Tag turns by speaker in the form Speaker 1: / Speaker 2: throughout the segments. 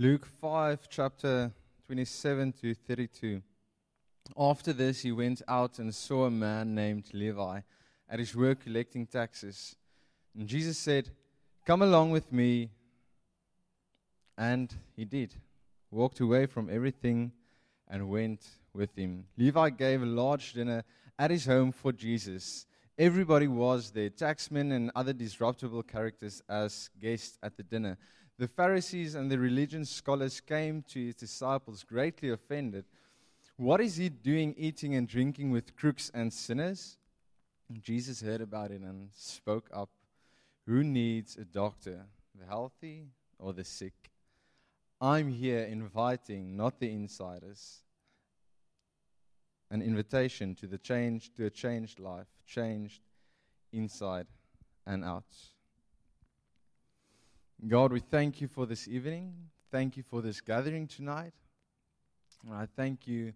Speaker 1: Luke 5, chapter 27 to 32. After this, he went out and saw a man named Levi at his work collecting taxes. And Jesus said, Come along with me. And he did, walked away from everything and went with him. Levi gave a large dinner at his home for Jesus. Everybody was there, taxmen and other disruptible characters, as guests at the dinner. The Pharisees and the religion scholars came to his disciples greatly offended. What is he doing eating and drinking with crooks and sinners? Jesus heard about it and spoke up. Who needs a doctor, the healthy or the sick? I'm here inviting not the insiders. An invitation to the change to a changed life, changed inside and out. God, we thank you for this evening. Thank you for this gathering tonight. And I thank you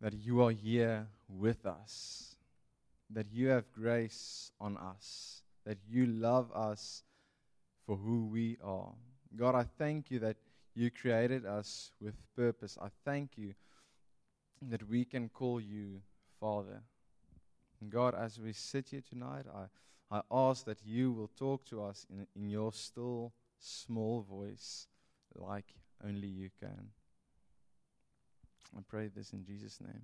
Speaker 1: that you are here with us, that you have grace on us, that you love us for who we are. God, I thank you that you created us with purpose. I thank you that we can call you Father. And God, as we sit here tonight, I I ask that you will talk to us in, in your still, small voice like only you can. I pray this in Jesus' name.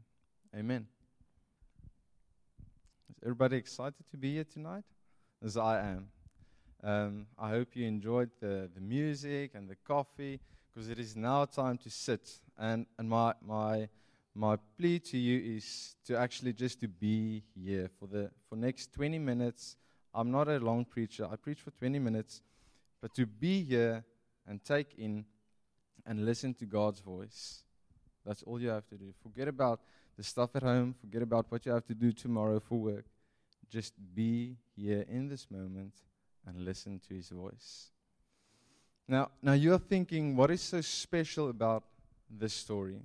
Speaker 1: Amen. Is everybody excited to be here tonight? As I am. Um, I hope you enjoyed the, the music and the coffee because it is now time to sit. And, and my, my, my plea to you is to actually just to be here for the for next 20 minutes I'm not a long preacher. I preach for 20 minutes. But to be here and take in and listen to God's voice, that's all you have to do. Forget about the stuff at home, forget about what you have to do tomorrow for work. Just be here in this moment and listen to his voice. Now, now you're thinking, what is so special about this story?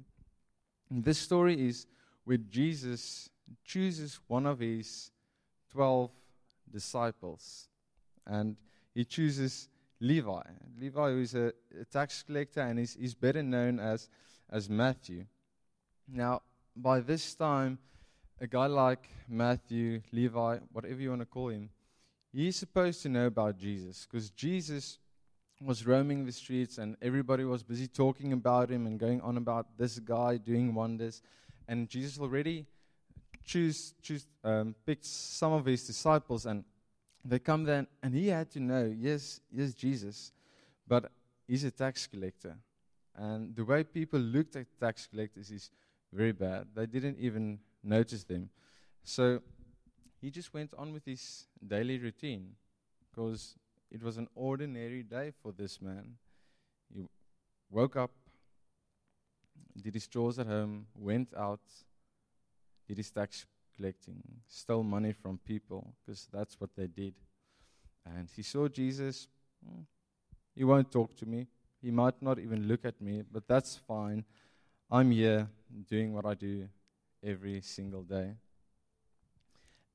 Speaker 1: And this story is where Jesus chooses one of his 12 disciples. And he chooses Levi. Levi, who is a, a tax collector and is, is better known as, as Matthew. Now, by this time, a guy like Matthew, Levi, whatever you want to call him, he's supposed to know about Jesus because Jesus was roaming the streets and everybody was busy talking about him and going on about this guy doing wonders. And Jesus already choose, choose, um, picked some of his disciples, and they come there, and he had to know, yes, yes, Jesus, but he's a tax collector. And the way people looked at tax collectors is very bad. They didn't even notice them. So he just went on with his daily routine because it was an ordinary day for this man. He woke up, did his chores at home, went out, did his tax collecting, stole money from people, because that's what they did. And he saw Jesus. Hmm, he won't talk to me. He might not even look at me, but that's fine. I'm here doing what I do every single day.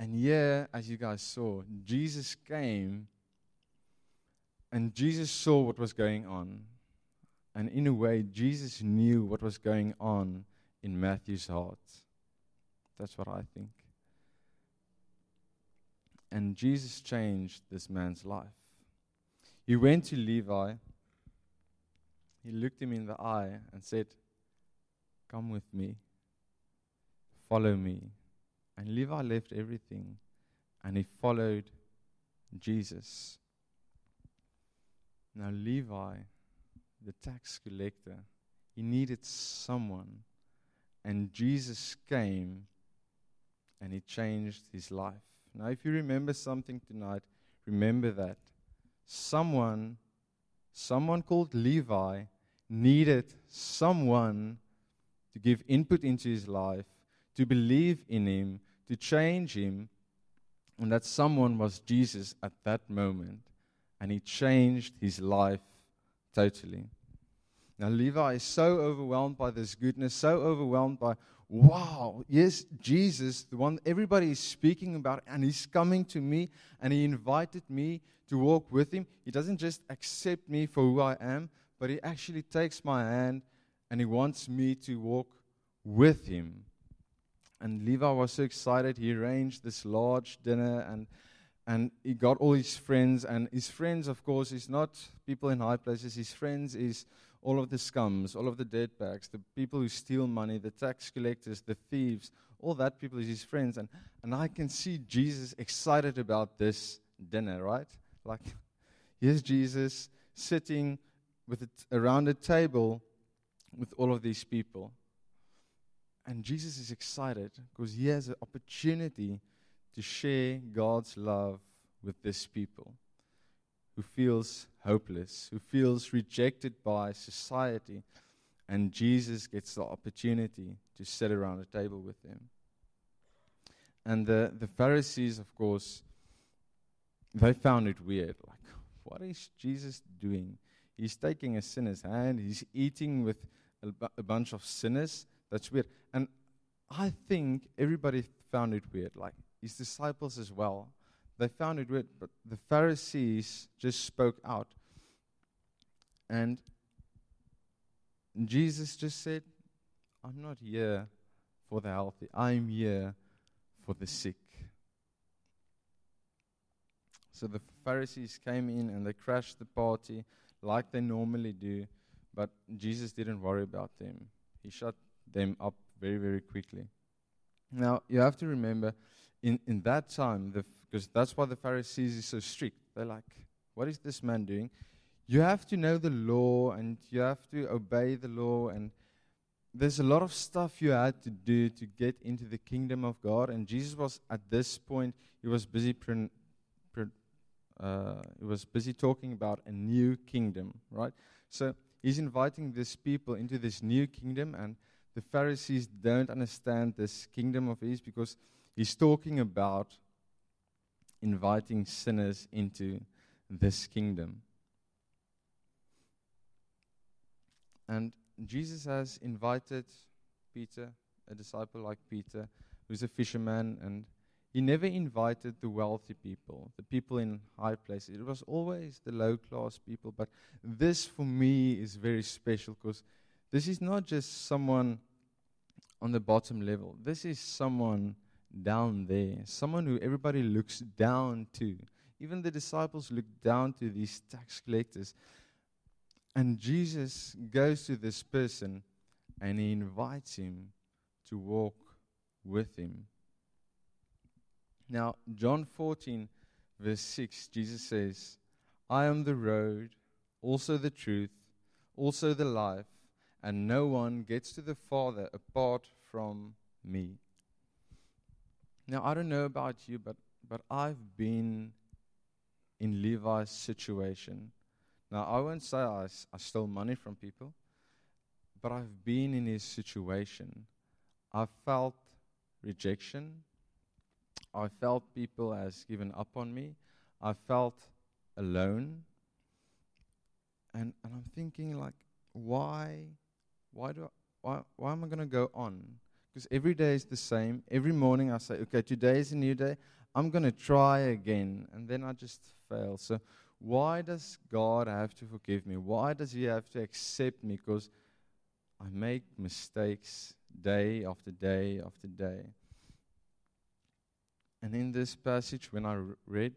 Speaker 1: And yeah, as you guys saw, Jesus came and Jesus saw what was going on. And in a way, Jesus knew what was going on in Matthew's heart. That's what I think. And Jesus changed this man's life. He went to Levi, he looked him in the eye and said, Come with me, follow me. And Levi left everything and he followed Jesus. Now, Levi, the tax collector, he needed someone, and Jesus came and he changed his life. Now, if you remember something tonight, remember that someone, someone called Levi, needed someone to give input into his life, to believe in him, to change him, and that someone was Jesus at that moment, and he changed his life totally. Now, Levi is so overwhelmed by this goodness, so overwhelmed by wow, yes, Jesus, the one everybody is speaking about, and he's coming to me and he invited me to walk with him. He doesn't just accept me for who I am, but He actually takes my hand and He wants me to walk with Him. And Levi was so excited. He arranged this large dinner and and he got all his friends. And his friends, of course, is not people in high places. His friends is all of the scums, all of the dirtbags, the people who steal money, the tax collectors, the thieves, all that people is his friends. And, and I can see Jesus excited about this dinner, right? Like, here's Jesus sitting with it around a table with all of these people. And Jesus is excited because he has an opportunity to share God's love with this people who feels hopeless, who feels rejected by society. And Jesus gets the opportunity to sit around a table with them. And the, the Pharisees, of course, they found it weird. Like, what is Jesus doing? He's taking a sinner's hand, he's eating with a, a bunch of sinners. That's weird. And I think everybody found it weird, like his disciples as well. They found it weird, but the Pharisees just spoke out. And Jesus just said, I'm not here for the healthy, I'm here for the sick. So the Pharisees came in and they crashed the party like they normally do, but Jesus didn't worry about them. He shut them up very, very quickly. Now, you have to remember, in, in that time, because that's why the Pharisees is so strict. They're like, what is this man doing? You have to know the law and you have to obey the law and there's a lot of stuff you had to do to get into the kingdom of God. And Jesus was at this point, he was busy pre- pre- uh, he was busy talking about a new kingdom, right? So he's inviting these people into this new kingdom, and the Pharisees don't understand this kingdom of his because he's talking about inviting sinners into this kingdom. And Jesus has invited Peter, a disciple like Peter, who's a fisherman, and he never invited the wealthy people, the people in high places. It was always the low class people. But this, for me, is very special because this is not just someone on the bottom level. This is someone down there, someone who everybody looks down to. Even the disciples look down to these tax collectors. And Jesus goes to this person and he invites him to walk with him. Now, John 14, verse 6, Jesus says, I am the road, also the truth, also the life, and no one gets to the Father apart from me. Now, I don't know about you, but, but I've been in Levi's situation now, I won't say I, I stole money from people, but I've been in his situation. I felt rejection. I felt people has given up on me. I felt alone. And, and I'm thinking, like, why, why, do I, why, why am I going to go on? Because every day is the same. Every morning I say, okay, today is a new day. I'm going to try again. And then I just fail. So, why does God have to forgive me? Why does He have to accept me? Because I make mistakes day after day after day. And in this passage, when I read,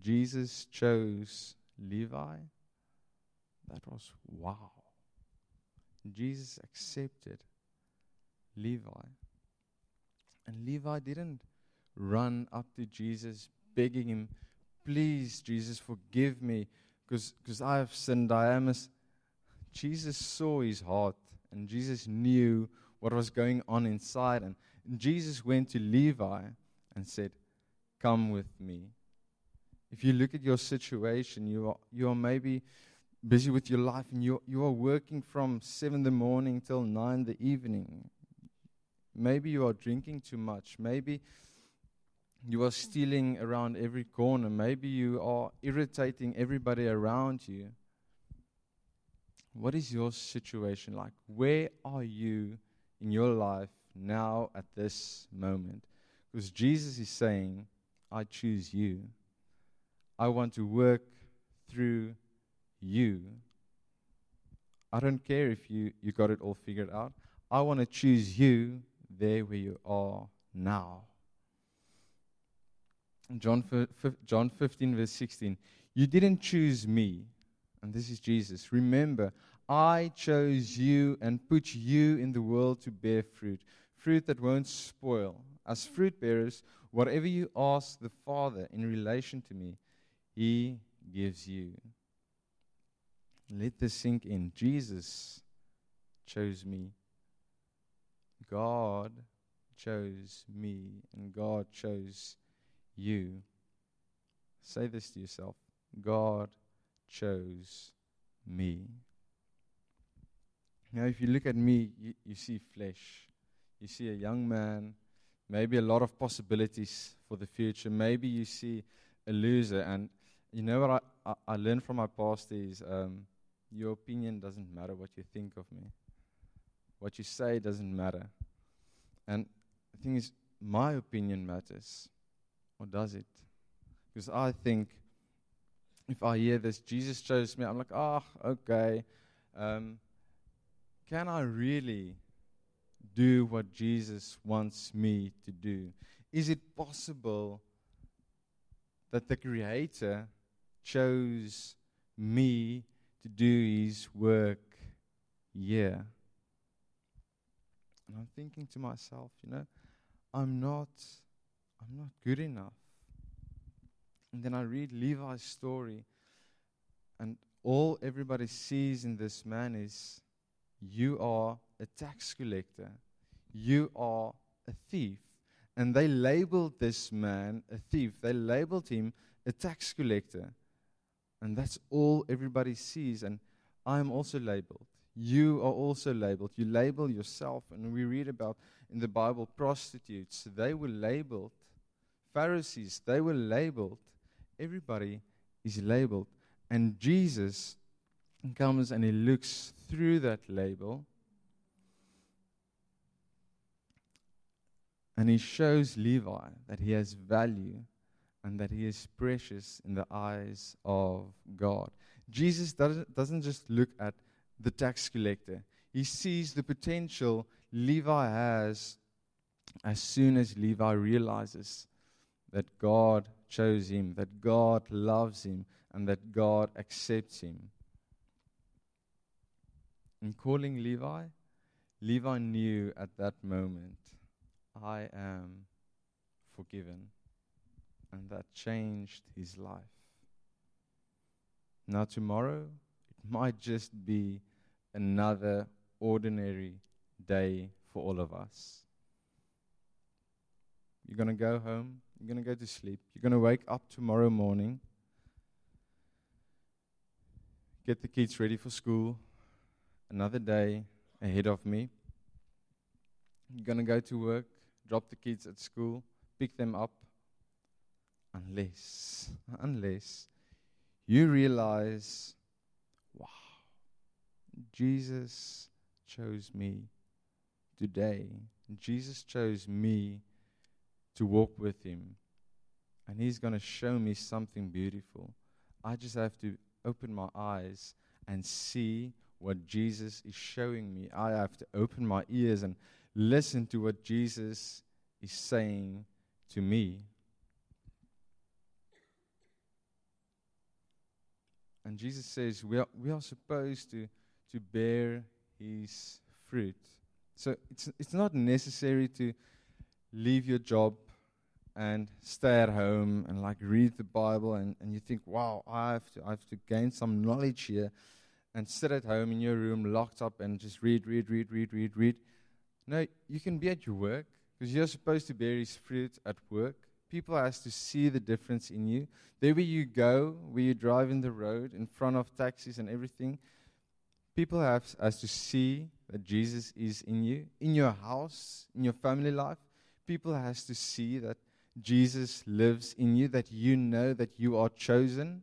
Speaker 1: Jesus chose Levi, that was wow. Jesus accepted Levi. And Levi didn't run up to Jesus begging him, Please, Jesus, forgive me because I have sinned. I am a. Jesus saw his heart and Jesus knew what was going on inside. And Jesus went to Levi and said, Come with me. If you look at your situation, you are, you are maybe busy with your life and you, you are working from 7 in the morning till 9 in the evening. Maybe you are drinking too much. Maybe you are stealing around every corner. Maybe you are irritating everybody around you. What is your situation like? Where are you in your life now at this moment? Because Jesus is saying, I choose you. I want to work through you. I don't care if you, you got it all figured out. I want to choose you there where you are now. John, John 15, verse 16. You didn't choose me. And this is Jesus. Remember, I chose you and put you in the world to bear fruit, fruit that won't spoil. As fruit bearers, whatever you ask the Father in relation to me, He gives you. Let this sink in. Jesus chose me. God chose me, and God chose you. Say this to yourself God chose me. Now, if you look at me, you, you see flesh. You see a young man, maybe a lot of possibilities for the future. Maybe you see a loser. And you know what I, I, I learned from my past is um, your opinion doesn't matter what you think of me. What you say doesn't matter. And the thing is, my opinion matters. Or does it? Because I think if I hear this, Jesus chose me, I'm like, oh, okay. Um, can I really do what Jesus wants me to do? Is it possible that the Creator chose me to do His work here? And I'm thinking to myself, you know, I'm not, I'm not good enough. And then I read Levi's story, and all everybody sees in this man is you are a tax collector, you are a thief. And they labeled this man a thief, they labeled him a tax collector. And that's all everybody sees. And I'm also labeled. You are also labeled. You label yourself. And we read about in the Bible prostitutes, they were labeled. Pharisees, they were labeled. Everybody is labeled. And Jesus comes and he looks through that label and he shows Levi that he has value and that he is precious in the eyes of God. Jesus doesn't, doesn't just look at the tax collector, he sees the potential Levi has as soon as Levi realizes that God chose him, that God loves him, and that God accepts him. In calling Levi, Levi knew at that moment, I am forgiven. And that changed his life. Now, tomorrow, it might just be another ordinary day for all of us. You're going to go home, you're going to go to sleep, you're going to wake up tomorrow morning, get the kids ready for school, another day ahead of me. You're going to go to work, drop the kids at school, pick them up. Unless, unless you realize, Jesus chose me today. Jesus chose me to walk with him. And he's going to show me something beautiful. I just have to open my eyes and see what Jesus is showing me. I have to open my ears and listen to what Jesus is saying to me. And Jesus says we are, we are supposed to, to bear his fruit. So it's, it's not necessary to leave your job and stay at home and like read the Bible and, and you think, wow, I have to I have to gain some knowledge here and sit at home in your room, locked up, and just read, read, read, read, read, read. No, you can be at your work because you're supposed to bear his fruit at work. People has to see the difference in you. There where you go, where you drive in the road, in front of taxis and everything, people have has to see that Jesus is in you. In your house, in your family life, people has to see that Jesus lives in you, that you know that you are chosen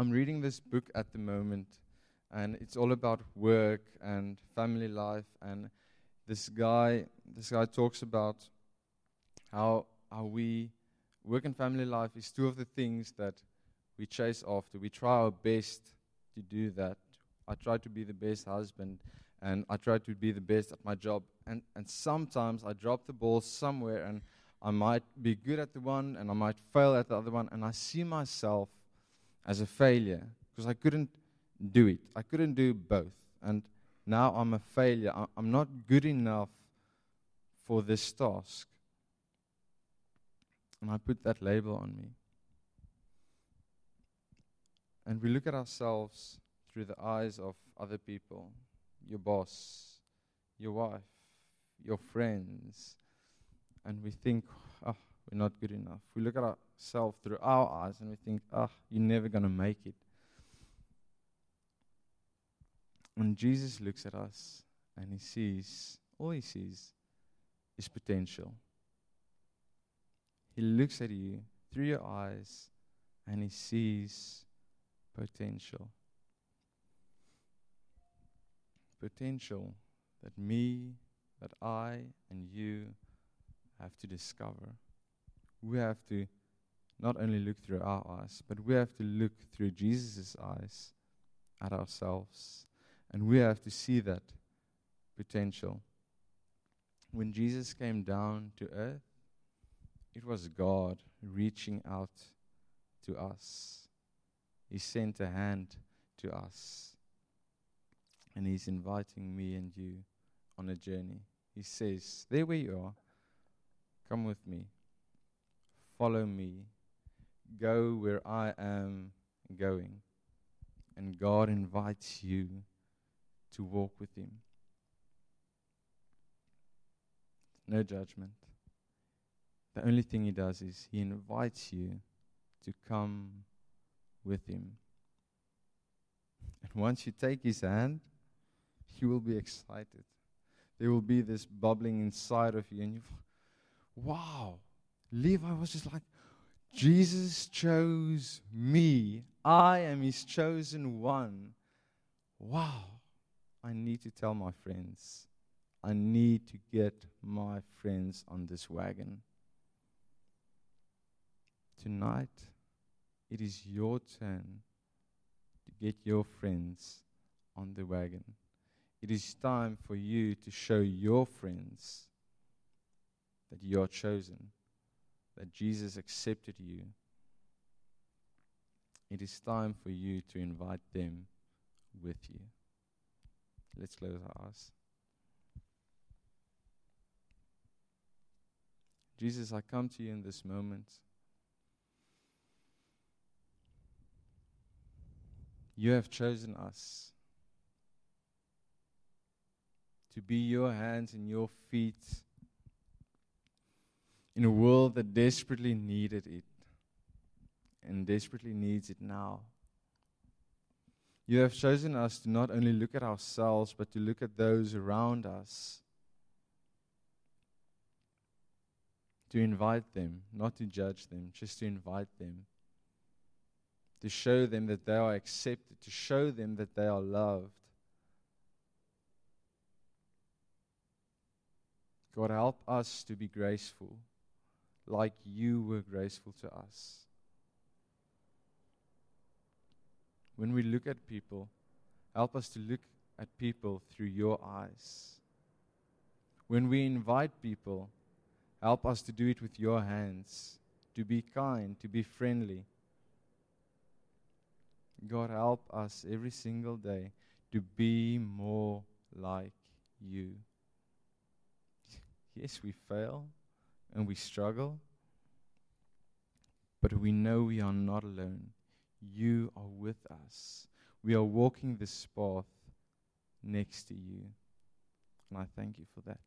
Speaker 1: I'm reading this book at the moment, and it's all about work and family life. And this guy, this guy talks about how how we work and family life is two of the things that we chase after. We try our best to do that. I try to be the best husband and I try to be the best at my job. And, and sometimes I drop the ball somewhere and I might be good at the one and I might fail at the other one. And I see myself as a failure because I couldn't do it. I couldn't do both. And now I'm a failure. I'm not good enough for this task. And I put that label on me. And we look at ourselves through the eyes of other people your boss, your wife, your friends, and we think, oh, we're not good enough. We look at ourselves through our eyes and we think, oh, you're never going to make it. When Jesus looks at us and he sees, all he sees is potential. He looks at you through your eyes and he sees potential. Potential that me, that I, and you have to discover. We have to not only look through our eyes, but we have to look through Jesus' eyes at ourselves. And we have to see that potential. When Jesus came down to earth, it was God reaching out to us. He sent a hand to us. And He's inviting me and you on a journey. He says, There where you are, come with me. Follow me. Go where I am going. And God invites you to walk with Him. No judgment. The only thing He does is He invites you to come with Him. And once you take His hand, you will be excited. There will be this bubbling inside of you, and you, wow. Levi was just like, Jesus chose me. I am His chosen one. Wow. I need to tell my friends. I need to get my friends on this wagon. Tonight, it is your turn to get your friends on the wagon. It is time for you to show your friends that you are chosen, that Jesus accepted you. It is time for you to invite them with you. Let's close our eyes. Jesus, I come to you in this moment. You have chosen us to be your hands and your feet in a world that desperately needed it and desperately needs it now. You have chosen us to not only look at ourselves, but to look at those around us. To invite them, not to judge them, just to invite them. To show them that they are accepted, to show them that they are loved. God, help us to be graceful like you were graceful to us. when we look at people, help us to look at people through your eyes. When we invite people, help us to do it with your hands, to be kind, to be friendly. God, help us every single day to be more like you. Yes, we fail and we struggle, but we know we are not alone. You are with us. We are walking this path next to you. And I thank you for that.